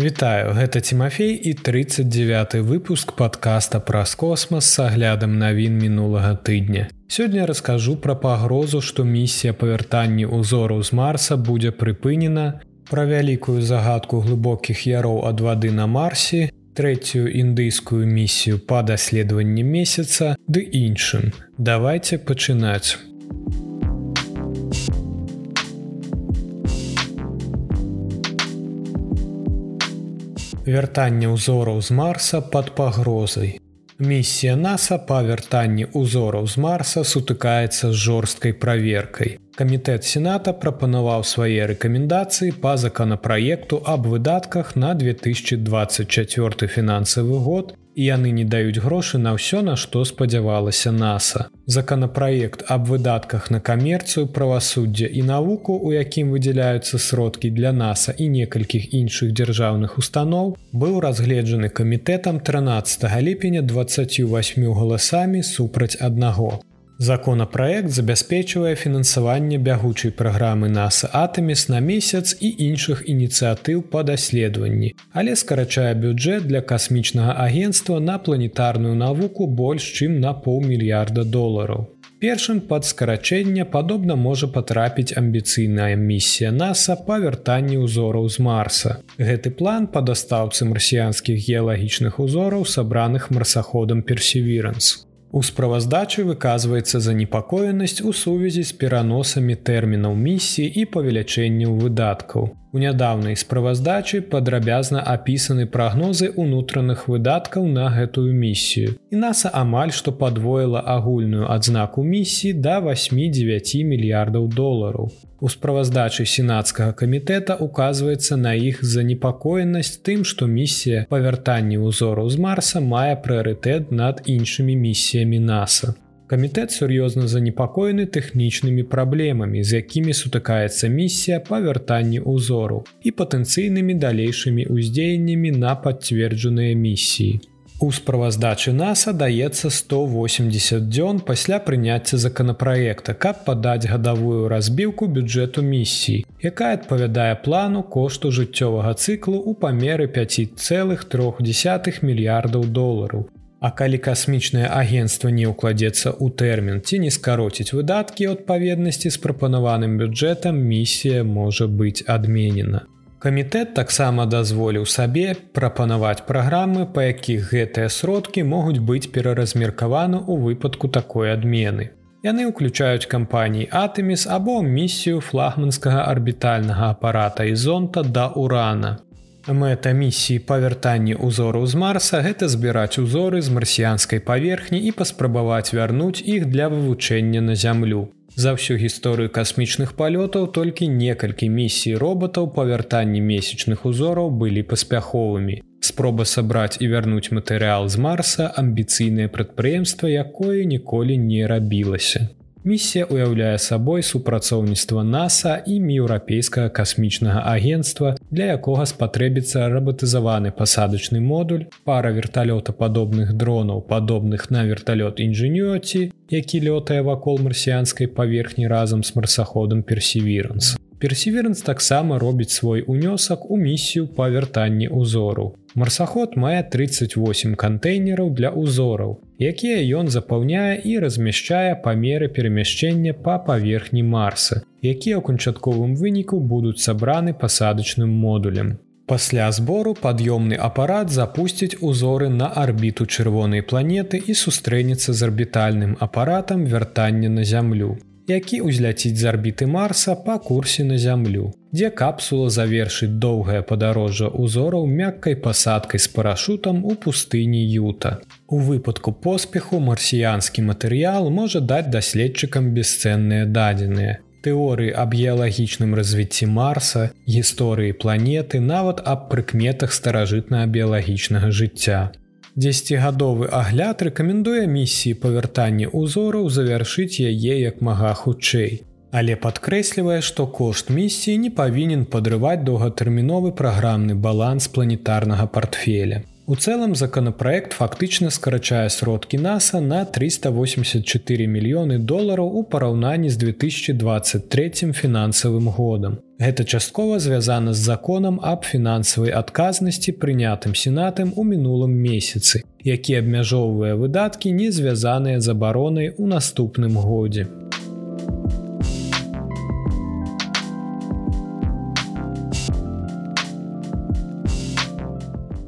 Вітаю, гэта Тимофей і 39 выпуск подкаста праз космас с аглядам навін мінулага тыдня. Сёння раскажу пра пагрозу, што місія павяртанні ўзору з Марса будзе прыпынена, пра вялікую загадку глыбокіх яроў ад вады на Марсе, трэцюю індыйскую місію па даследаванні месяца ды іншым. Давайте пачынаць. Вяртанне ўзораў з марса под пагрозай. Місія NASAа па вяртанні ўзораў з марса сутыкаецца з жорсткай праверкай. Камітэт сената прапанаваў свае рэкамендацыі па законапраекту аб выдатках на 2024 фінансавы год і яны не даюць грошы на ўсё на што спадзявалася NASAа. Законапраект аб выдатках на камерцыю правасуддзя і навуку, у якім выдзяляюцца сродкі для NASAа і некалькіх іншых дзяржаўных устаноў, быў разгледжаны камітэтам 13 ліпеня 28 галасамі супраць аднаго. Законапраект забяспечвае фінансаванне бягучай праграмы NASA Атэміс на месяц і іншых ініцыятыў па даследаванні, але скарачае бюджэт для касмічнага агенства на планетарную навуку больш чым на паўмільярда долараў. Першым пад скарачэнне падобна можа патрапіць амбіцыйная місія NASAа па вяртанні ўзораў з Марса. Гэты план па дастаўцы марсіянскіх геалагічных узораў сабраных марсаходам персевіранс. У справаздачы выказваецца занепакоенасць у сувязі з пераносамі тэрмінаў місіі і павелічэнняў выдаткаў. У нядаўнай справаздачы падрабязна апісаны прагнозы ўнутраных выдаткаў на гэтую місію. І наса амаль што падвоіла агульную адзнаку місіі да 8-9 мільярдаў долараў. У справаздачы сенацкага камітэта указваецца на іх занепакоенасць тым, што місія павяртанні ўзораў з марса мае прыярытэт над іншымі місіямі NASAа. Камітэт сур'ёзна занепакоены тэхнічнымі праблемамі, з якімі сутыкаецца місія па вяртанні ўзору і патэнцыйнымі далейшымі ўздзеяннямі на пацверджаныя місіі. У справаздачы NASAа даецца 180 дзён пасля прыняцця законапраекта, каб падаць гадавую разбіўку бюджэту місіі, якая адпавядае плану кошту жыццёвага цыклу ў памеры 5,3 мільярдаў долараў. А калі касмічнае агенцтва не ўкладзецца ў тэрмін ці не скароціць выдаткі адпаведнасці з прапанаваным бюджэтам, місія можа быць адменена. Камітэт таксама дазволіў сабе прапанаваць праграмы, па якіх гэтыя сродкі могуць быць пераразмеркаваны ў выпадку такой адмены. Яны ўключаюць кампаніі Атэміс або місію флагманскага арбітальнага апарата і зонта да урана. Мэта місіі павяртання ўзору з марса гэта збіраць узоры з марсіянскай паверхні і паспрабаваць вярнуць іх для вывучэння на зямлю. За ўсю гісторыю касмічных палётаў толькі некалькі місій роботаў па вяртанні месячных узораў былі паспяховымі. Спроба сабраць і вярнуць матэрыял з марса амбіцыйнае прадпрыемства, якое ніколі не рабілася. Місія ўяўляе сабой супрацоўніцтва NASAа і еўрапейскага касмічнага агенства, для якога спатрэбіцца рабатызаваны пасадачны модуль, пара верталётападобных дронаў, падобных на верталёт інжынёці, які лётае вакол марсіянскай паверхні разам з марсаходам персевіранс. Персеверанс таксама робіць свой унёсак у місію па вяртанні ўзору. Марсаход мае 38 кантэйнераў для ўзораў, якія ён запаўняе і размяшчае памеры перамяшчэння па паверхні Марса, якія ў канчатковым выніку будуць сабраны пасадачным модулем. Пасля збору пад'ёмны апарат запусціць узоры на арбіту чырвонай планеты і сустрэнецца з арбітальным апаратам вяртання на зямлю які ўзляціць з арбіты марса па курсе на зямлю, дзе капсула завершыць доўгае падарожжа ўзораў мяккай пасадкай з парашутам у пустыні юта. У выпадку поспеху марсіянскі матэрыял можа даць даследчыкам бесцэнныя дадзеныя. Тэорыі аб геалагічным развіцці марса, гісторыі планеты нават аб прыкметах старажытна-біялагічнага жыцця. Дзесьцігадовы агляд рэкамендуе місіі павяртання ўзораў завяршыць яе як мага хутчэй. Але падкрэслівае, што кошт місіі не павінен падрываць доўгатэрміновы праграмны баланс планетарнага портфеля. У цэлым законапраект фактычна скарачае сродкі NASAа на 384 мільёны долараў у параўнанні з 2023 фінансавым годам. Гэта часткова звязана з законам аб фінансавай адказнасці прынятым сенатам у мінулым месяцы, які абмяжоўвае выдаткі не звязаныя з абаронай у наступным годзе.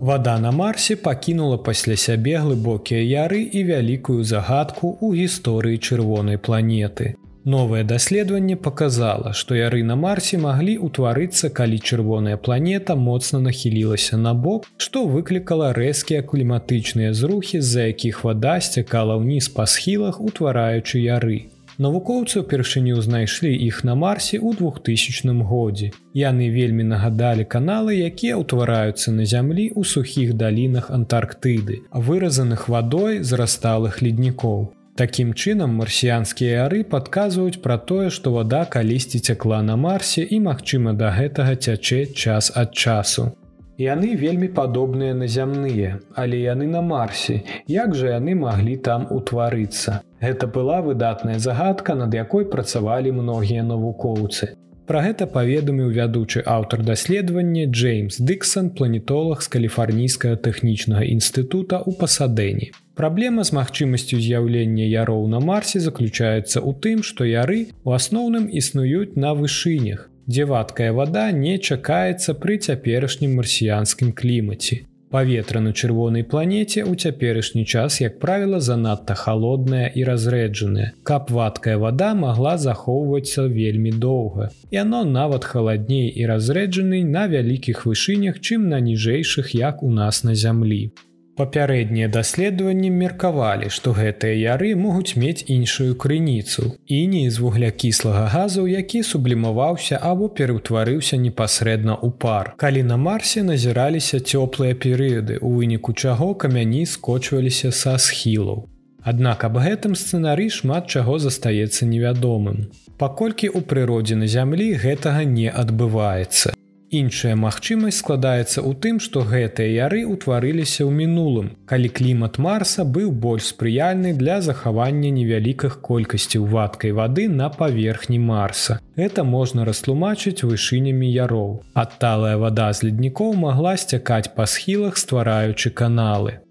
Вада на марсе пакінула пасля сябе глыбокія яры і вялікую загадку ў гісторыі чырвонай планеты. Новае даследаванне показала, што яры на марсе маглі ўтварыцца, калі чырвоная планета моцна нахілілася на бок, што выклікала рэзкія кліматычныя зрухі, з-за якіх вада сцякала ўніз па схілах, утвараючы яры. Навукоўцы ўпершыню знайшлі іх на марсе ў 2000 годзе. Яны вельмі нагадалі каналы, якія ўтвараюцца на зямлі ў сухіх далінах Антарктыды, выразаных вадой з расталых леднікоў. Такім чынам марсіянскія ары падказваюць пра тое, што вада калісьці цякла на марсе і, магчыма, да гэтага цячэ час ад часу. Яны вельмі падобныя на зямныя, але яны на марсе. Як жа яны маглі там утварыцца? Гэта была выдатная загадка, над якой працавалі многія навукоўцы. Пра гэта паведаміў вядучы аўтар даследавання Джеймс Дыксон, планетолог з каліфарнійскага тэхнічнага інстытута ў пасадэнні. Праблема з магчымасцю з'яўлення яроў на марсе заключаецца ў тым, што яры у асноўным існуюць на вышынях, дзе вадкая вада не чакаецца пры цяперашнім марсіянскім клімаце. Паветра на чырвонай планеце ў цяперашні час, як правіла, занадта холодная і разрэджаная. Каб вадкая вада магла захоўвацца вельмі доўга. Яно нават халадней і разрэджаны на вялікіх вышынях, чым на ніжэйшых, як у нас на зямлі. Папярэднія даследаванні меркавалі, што гэтыя яры могуць мець іншую крыніцу і не з вуглякіслага газу, які сублімаваўся або пераўтварыўся непасрэдна ў пар. Калі на марсе назіраліся цёплыя перыяды, у выніку чаго камяні скочваліся са схілаў. Аднак аб гэтым сцэнары шмат чаго застаецца невядомым. Паколькі ў прыродзе на зямлі гэтага не адбываецца. Іншая магчымасць складаецца ў тым, што гэтыя яры ўтварыліся ў мінулым, калі клімат Марса быў больш спрыяльны для захавання невялікіх колькасцяў вадкай вады на паверхні Марса. Это можна растлумачыць вышынямі яроў. Адталая вада з леднікоў магла сцякаць па схілах, ствараючы каналы.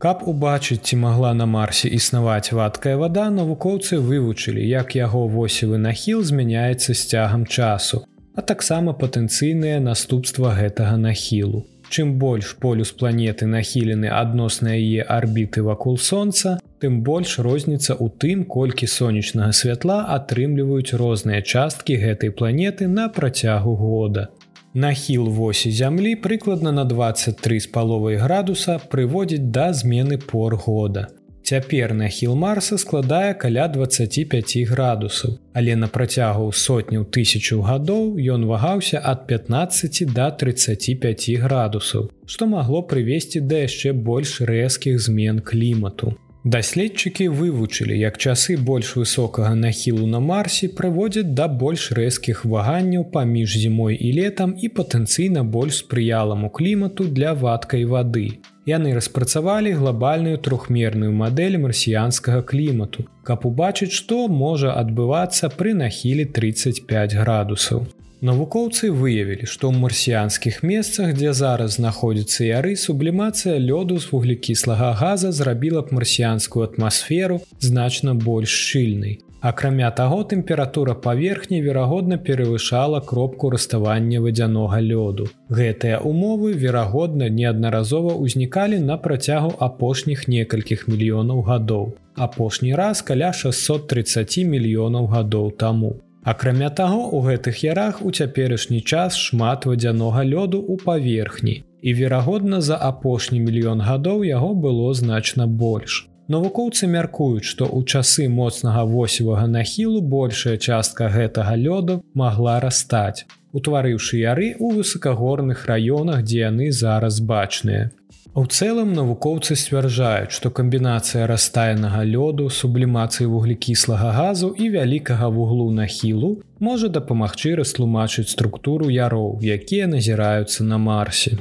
Каб убачыць, ці магла на марсе існаваць вадкая вада, навукоўцы вывучылі, як яго восевы нахіл змяняецца з цягам часу а таксама патэнцыйныя наступства гэтага нахілу. Чым больш полюс планеты нахілены адносна яе арбіты вакол сонца, тым больш розніца ў тым, колькі сонечнага святла атрымліваюць розныя часткі гэтай планеты на працягу года. Нахіл восі зямлі прыкладна на 23 з паловай градуса прыводзіць да змены пор года. Цяпер нахіл марса складае каля 25 градусаў, але на працягу сотняў тысячу гадоў ён вагаўся ад 15 до 35 градусаў, што магло прывесці да яшчэ больш рэзкіх змен клімату. Даследчыкі вывучылі, як часы больш высокага нахілу на марсе прыводзяць да больш рэзкіх ваганняў паміж зімой і летам і патэнцыйна больш спрыяламу клімату для вадкай вады. Яны распрацавалі глобальную трохмерную мадэль марсіянскага клімату, каб убачыць, што можа адбывацца пры нахілі 35 градусаў. Навукоўцы выявілі, што ў марсіянскіх месцах, дзе зараз знаходзіцца яры, сублімацыя лёду з вуглекіслага газа зрабіла б марсіянскую атмасферу значна больш шчыльнай. Акрамя таго, тэмпература паверхні верагодна перавышала кропку раставання вадзянога лёду. Гэтыя умовы, верагодна, неаднаразова ўзнікалі на працягу апошніх некалькіх мільёнаў гадоў. Апошні раз каля 630 мільёнаў гадоў таму. Акрамя таго, у гэтых ярах у цяперашні час шмат вадзянога лёду ў паверхні. І верагодна, за апошні мільён гадоў яго было значна больш. Навукоўцы мяркуюць, што ў часы моцнага восевага нахілу большая частка гэтага лёду магла растаць, утварыўшы яры ў высокагорных раёнах, дзе яны зараз бачныя. У цэлым навукоўцы сцвярджаюць, што камбінацыя растаянага лёду, сублімацыі вуглекіслага газу і вялікага вуглу нахілу можа дапамагчы растлумачыць структуру яроў, якія назіраюцца на марсе.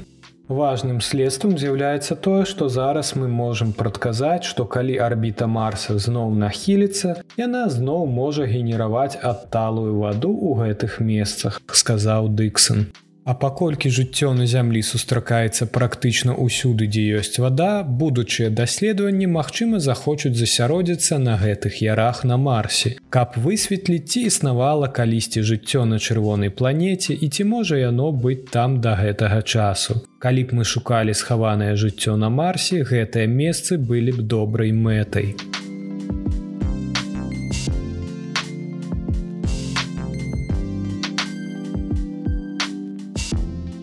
Важным следствам з'яўляецца тое, што зараз мы можам прадказаць, што калі арбіта Марса зноў нахіліцца, яна зноў можа генераваць адталую ваду ў гэтых месцах, сказаў Дыксон. А паколькі жыццё на зямлі сустракаецца практычна ўсюды, дзе ёсць вада, будучыя даследаванні, магчыма, захочуць засяродзіцца на гэтых ярах на марсе, каб высветліць, ці існавала калісьці жыццё на чырвонай планеце і ці можа яно быць там да гэтага часу. Калі б мы шукалі схаванае жыццё на марсе, гэтыя месцы былі б добрай мэтай.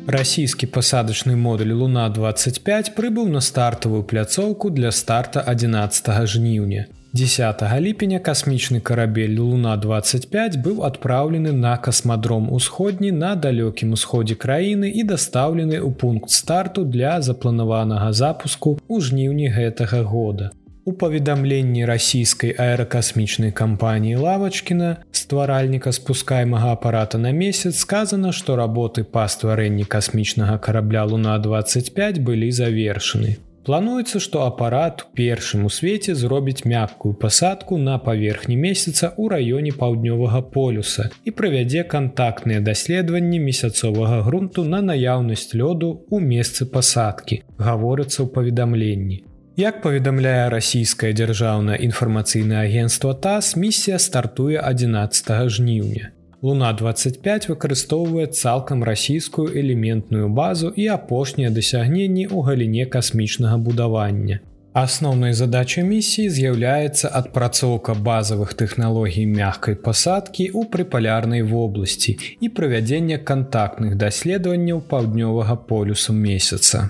Расійскі пасадачны модуль Луна 25 прыбыў на стартавую пляцоўку для старта 11 жніўня. 10 ліпеня касмічны карабель Луна 25 быў адпраўлены на касмадром усходні на далёкім усходзе краіны і дастаўлены ў пункт старту для запланаванага запуску ў жніўні гэтага года. У паведамленні расійскай аэракасмічнай кампаніі лавачкіна стваральніка спускаймага апарата на месяц сказана, што работы па стварэнні касмічнага карабля Луна 25 былі завершаны. Плануецца, што апарат першым у свеце зробіць мяккую пасадку на паверхні месяца ў раёне паўднёвага полюса і правядзе кантактныя даследаванні месяцовага грунту на наяўнасць лёду ў месцы пасадкі, гаворыцца ў паведамленні. Як паведамляе расійскае дзяржаўнае інфармацыйнае агенцтва тас місія стартуе 11 жніўня. Луна 25 выкарыстоўвае цалкам расійскую элементную базу і апошнія дасягненні ў галіне касмічнага будавання. Асноўнай задачай місіі з'яўляецца адпрацоўка базавых тэхналогій мягкай пасадкі ў прыпалярнай вобласці і правядзення кантактных даследаванняў паўднёвага полюсу месяца.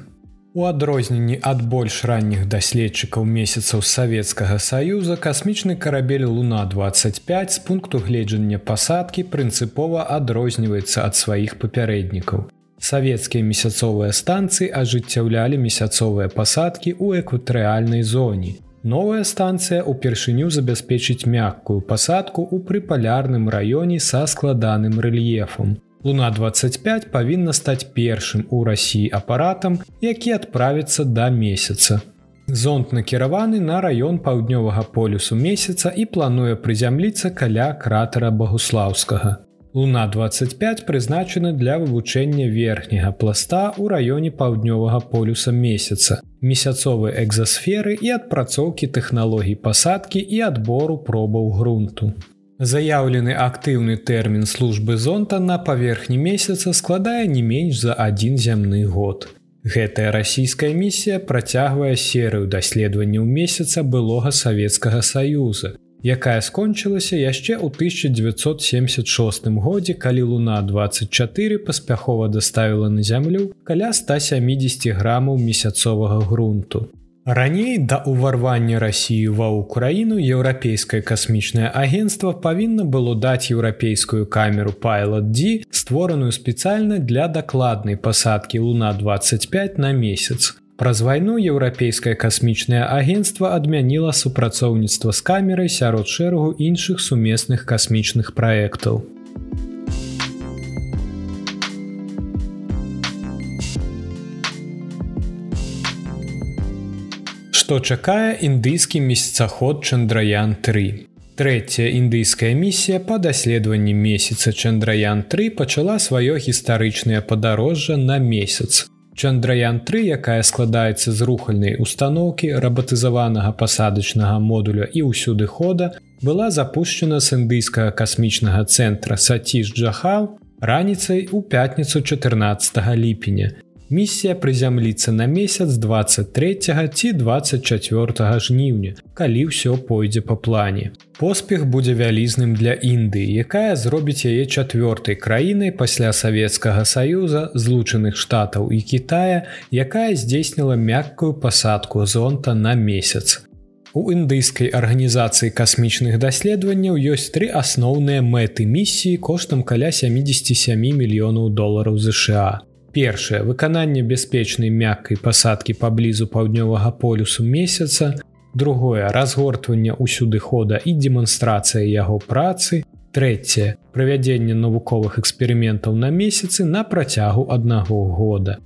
У адрозненні ад больш ранніх даследчыкаў месяцаў савецкага саюза касмічны карабель луна 25 з пункту гледжання пасадкі прынцыпова адрозніваецца ад сваіх папярэднікаў. Савецкія месяцовыя станцыі ажыццяўлялі месяцовыя пасадкі ў экватрэальнай зоне. Новая станцыя ўпершыню забяспечыць мяккую пасадку ў прыпалярным раёне са складаным рэльефам. Луна 25 павінна стаць першым у рассіі апаратам, які адправіцца да месяца. Зонт накіраваны на раён паўднёвага полюсу месяца і плануе прызямліцца каля кратера Багуслаўскага. Луна 25 прызначана для вывучэння верхняга пласта ў раёне паўднёвага полюса месяца, месяцовай экзасферы і адпрацоўкі тэхналогій пасадкі і адбору пробаў грунту. Заяўлены актыўны тэрмін службы зонта на паверхні месяца складае не менш за адзін зямны год. Гэтая расійская місія працягвае серыю даследаванняў месяца былога савецкага саюза, якая скончылася яшчэ ў 1976 годзе, калі луна 24 паспяхова даставіла на зямлю каля 170 грамаў месяцовага грунту. Раней да ўварвання рассіі ва ўкраіну еўрапейскае касмічнае агенцтва павінна было даць еўрапейскую камеру Pilot-D, створаную спецыяльна для дакладнай пасадкі Луна 25 на месяц. Праз вайну еўрапейскае касмічнае агенцтва адмяніла супрацоўніцтва з камерай сярод шэрагу іншых сумесных касмічных праектаў. Што чакае індыйскі месяцаход Чандраян 3. Трэцяя індыйская місія па даследаванні месяца Чандраян 3 пачала сваё гістарычнае падарожжа на месяц. Чандраян 3, якая складаецца з рухальнай установкі рабатызаванага пасадачнага модуля і ўсюды хода, была запущена з індыйскага касмічнага цэнтра Саціш Джахал раніцай у пятніцу 14 ліпеня місія прызямліцца на месяц 23 ці 24 жніўня, калі ўсё пойдзе па плане. Поспех будзе вялізным для Індыі, якая зробіць яе чавёртай краінай пасля Савецкага саюза, злучаных штатаў і Китая, якая здзейсніла мяккую пасадку зонта на месяц. У індыйскай арганізацыі касмічных даследаванняў ёсць тры асноўныя мэты місіі коштам каля 77 мільёнаў долараў ЗША першае выкананне бяспечнай мяккай пасадкі паблізу паўднёвага полюсу месяца. Другое разгортванне ўсюды хода і дэманстрацыя яго працы. Трэцяе правядзенне навуковых эксперыментаў на месяцы на працягу аднаго года.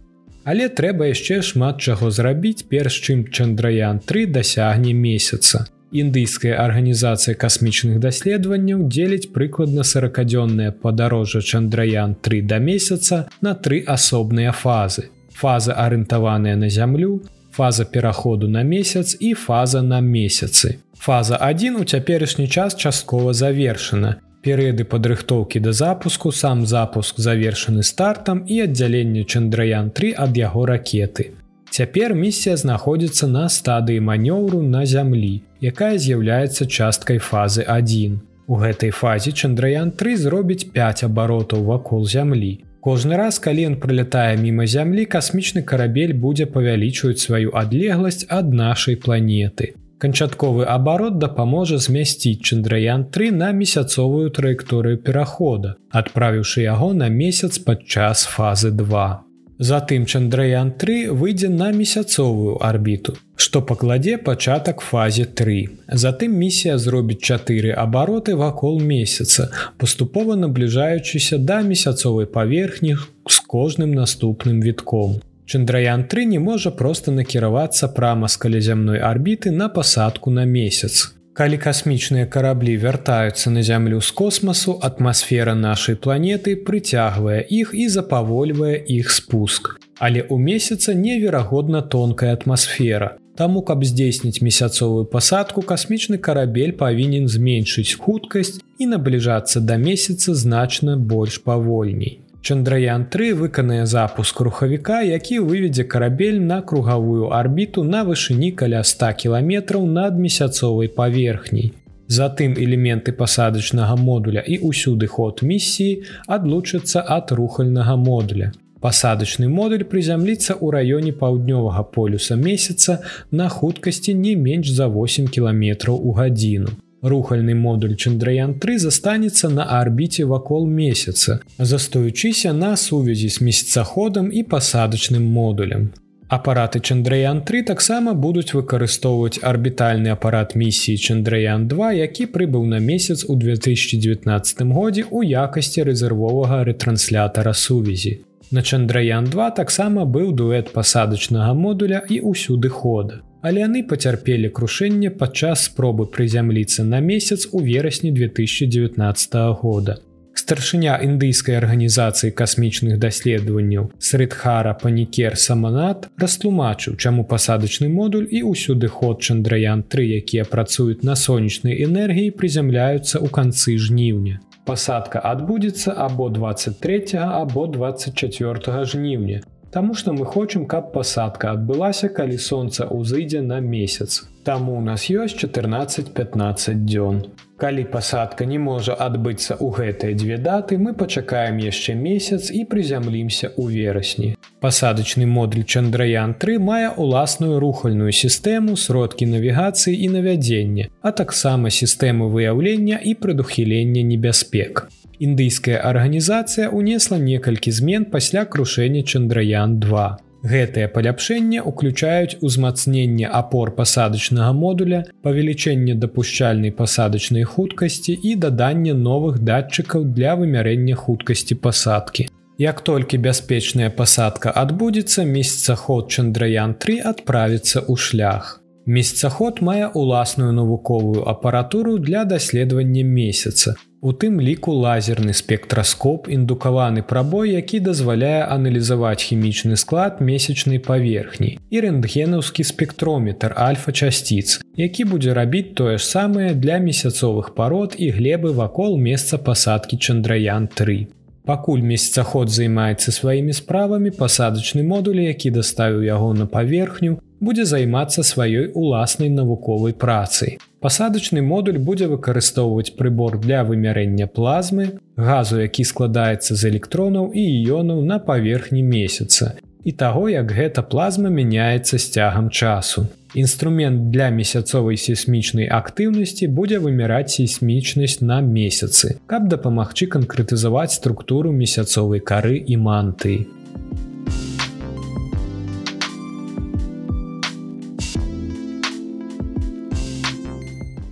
Але трэба яшчэ шмат чаго зрабіць перш чым чандраян 3 дасягне месяца. Індыйская арганізацыя касмічных даследаванняў дзеліць прыкладна сорокадзённае падарожжа чандраян 3 да месяца на тры асобныя фазы. Фаза арыентаваная на зямлю, фаза пераходу на месяц і фаза на месяцы. Фаза 1 у цяперашні час часткова завершана. Перыяды падрыхтоўкі да запуску сам запуск завершаны стартам і аддзяленне чандраян 3 ад яго ракеты. Цяпер місія знаходзіцца на стадыі манёўру на зямлі, якая з'яўляецца часткай фазы 1. У гэтай фазе чандраян 3 зробіць 5 абаротаў вакол зямлі. Кожны раз, калі ён прылятае міма зямлі, касмічны карабель будзе павялічваць сваю адлегласць ад нашай планеты. Канчатковы абарот дапаможа змясціць чандраян 3 на месяцовую траекторыю перахода, адправіўшы яго на месяц падчас фазы 2. Затым чандраян 3 выйдзе на месяцовую арбіту, што пакладзе пачатак фазе 3. Затым місія зробіць чатыры абароты вакол месяца, паступова набліжаючыся да месяцовай паверхні з кожным наступным вітком. Чандраян 3 не можа проста накіравацца прама з калязямной арбіты на пасадку на месяц. Калі касмічныя караблі вяртаюцца на зямлю з космасу, атмасфера нашай планеты прыцягвае іх і запавольвае іх спуск. Але ў месяца неверагодна тонкая атмасфера. Таму, каб здзейсніць месяцовую пасадку, касмічны карабель павінен зменшыць хуткасць і набліжацца да месяца значна больш павольней. Чандраян 3 выканае запуск рухавіка, які выведзе карабель на кругавую арбіту на вышыні каля 100 кіламетраў над месяцовай паверхняй. Затым элементы пасадачнага модуля і ўсюды ход місіі адлучацца ад рухальнага модуля. Пасадачны модуль прызямліцца ў раёне паўднёвага полюса месяца на хуткасці не менш за 8 кіламетраў у гадзіну. Рухальны модуль Чандраян 3 застанецца на арбіце вакол месяца, застоючыся на сувязі з месяцаходам і пасадачным модулем. Апараты Чандраян 3 таксама будуць выкарыстоўваць арбітальны апарат місіі Чандраян 2, які прыбыў на месяц у 2019 годзе ў якасці рэзервовага рэтрансляторатара сувязі. На Чандраян 2 таксама быў дуэт пасадачнага модуля і ўсюды хода але яны пацярпелі крушэнне падчас спробы прызямліцца на месяц у верасні 2019 года. Старшыня індыйскай арганізацыі касмічных даследаванняў Срыдхара панікер саманат растлумачыў, чаму пасадачны модуль і ўсюды ход чандраян 3, якія працуюць на сонечнай энергіі прызямляюцца ў канцы жніўня. Пасадка адбудзецца або 23 або 24 жніўня, Таму што мы хочам, каб пасадка адбылася, калі сонца ўзыдзе на месяц. Таму у нас ёсць 14-15 дзён. Калі пасадка не можа адбыцца ў гэтыя дзве даты, мы пачакаем яшчэ месяц і прызямлімся ў верасні. Пасадачны модуль Чандраян 3 мае ўласную рухальную сістэму, сродкі навігацыі і навядзення, а таксама сістэмы выяўлення і прадухілення небяспек індыйская арганізацыя унесла некалькі змен пасля крушэння чандраян 2 гэтыя паляпшэнне уключаюць узмацненне апор пасадачнага модуля павелічэнне дапушчальнай пасадачнай хуткасці і даданне новых датчыкаў для вымярэння хуткасці пасадкі. Як толькі бяспечная пасадка адбудзецца месяцаход чандраян 3 адправіцца ў шлях. Месяцаход мае ўласную навуковую апаратуру для даследавання месяца У тым ліку лазерны спектраскоп індукаваны прабой, які дазваляе аналізаваць хімічны склад месячнай паверхні і рэнтгенаўскі спектрометр альфа-часціц, які будзе рабіць тое ж самае для месяцовых парод і глебы вакол месца пасадкі чандраян 3. Пакуль месяцаход займаецца сваімі справамі пасадачны модуль, які даставіў яго на паверхню, будзе займацца сваёй уласнай навуковай працай. Пасадачны модуль будзе выкарыстоўваць прыбор для вымярэння плазмы, газу, які складаецца з электронаў і іёнаў на паверхні месяца і таго, як гэта плазма мяняецца з цягам часу. Інструмент для месяцовай сейсмічнай актыўнасці будзе вымяраць сейсмічнасць на месяцы, каб дапамагчы канкрэтызаваць структуру месяцовай кары і мантыі.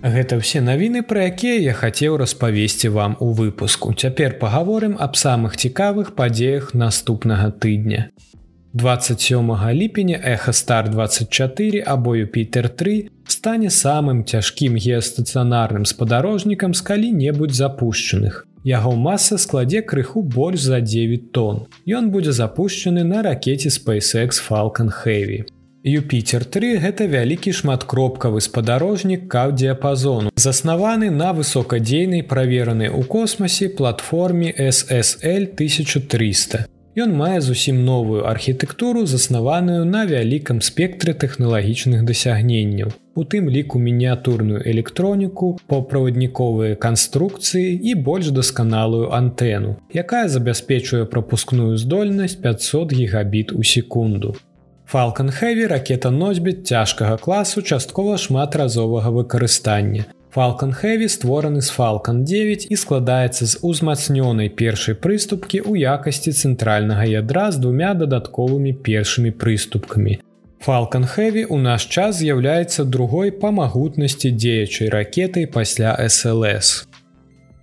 Гэта ўсе навіны, пра якія я хацеў распавесці вам у выпуску. Цяпер пагаворым аб самых цікавых падзеях наступнага тыдня. 27 ліпеня эхастар 24 або Юпітер 3 стане самым цяжкім геастацыянарным спадарожнікам з калі-небудзь запущенных. Яго маса складзе крыху больш за 9 тонн. Ён будзе запущены на ракете SpaceX Falcon Heavy. Юпітер 3 гэта вялікі шматкропкавы спадарожнік каўдіапазону, заснаваны на высокадзейнай праверанай у космосе платформе SSL 1300. Ён мае зусім новую архітэктуру, заснаваную на вялікам спектры тэхналагічных дасягненняў. У тым ліку мініатурную электроніку, паўправадніковыя канструкцыі і больш дасканалую антэну, якая забяспечвае прапускную здольнасць 500 гігабіт у секунду. Falалcon Heavy ракета носьбіт цяжкага класу часткова шматразовага выкарыстання. Falалcon Heavy створаны з Falалcon 9 і складаецца з узмацнёнай першай прыступкі ў якасці цэнтральнага ядра з двумя дадатковымі першымі прыступкамі. Falалcon Heavy у наш час з'яўляецца другой па магутнасці дзеячай ракетай пасля SLС.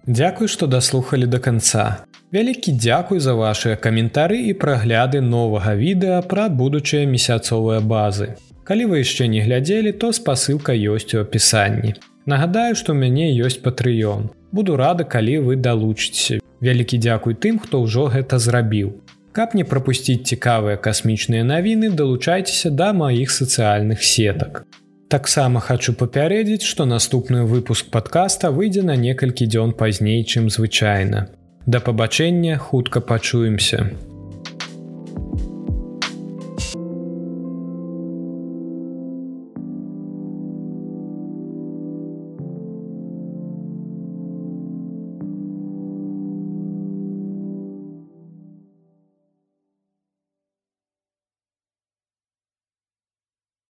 Дзякуй, што даслухалі до конца. Вялікі дзякуй за вашыя каментары і прагляды новага відэа пра будучыя месяцовыя базы. Калі вы яшчэ не глядзелі, то спасылка ёсць у апісанні. Нагадаю, што ў мяне ёсць патрыён. Буду рада, калі вы далучыцеся. Вялікі дзякуй тым, хто ўжо гэта зрабіў. Каб не прапусціць цікавыя касмічныя навіны, далучайцеся да маіх сацыяльных сетак. Таксама хачу папярэдзіць, што наступны выпуск падкаста выйдзе на некалькі дзён пазней, чым звычайна. Да пабачэння хутка пачуемся.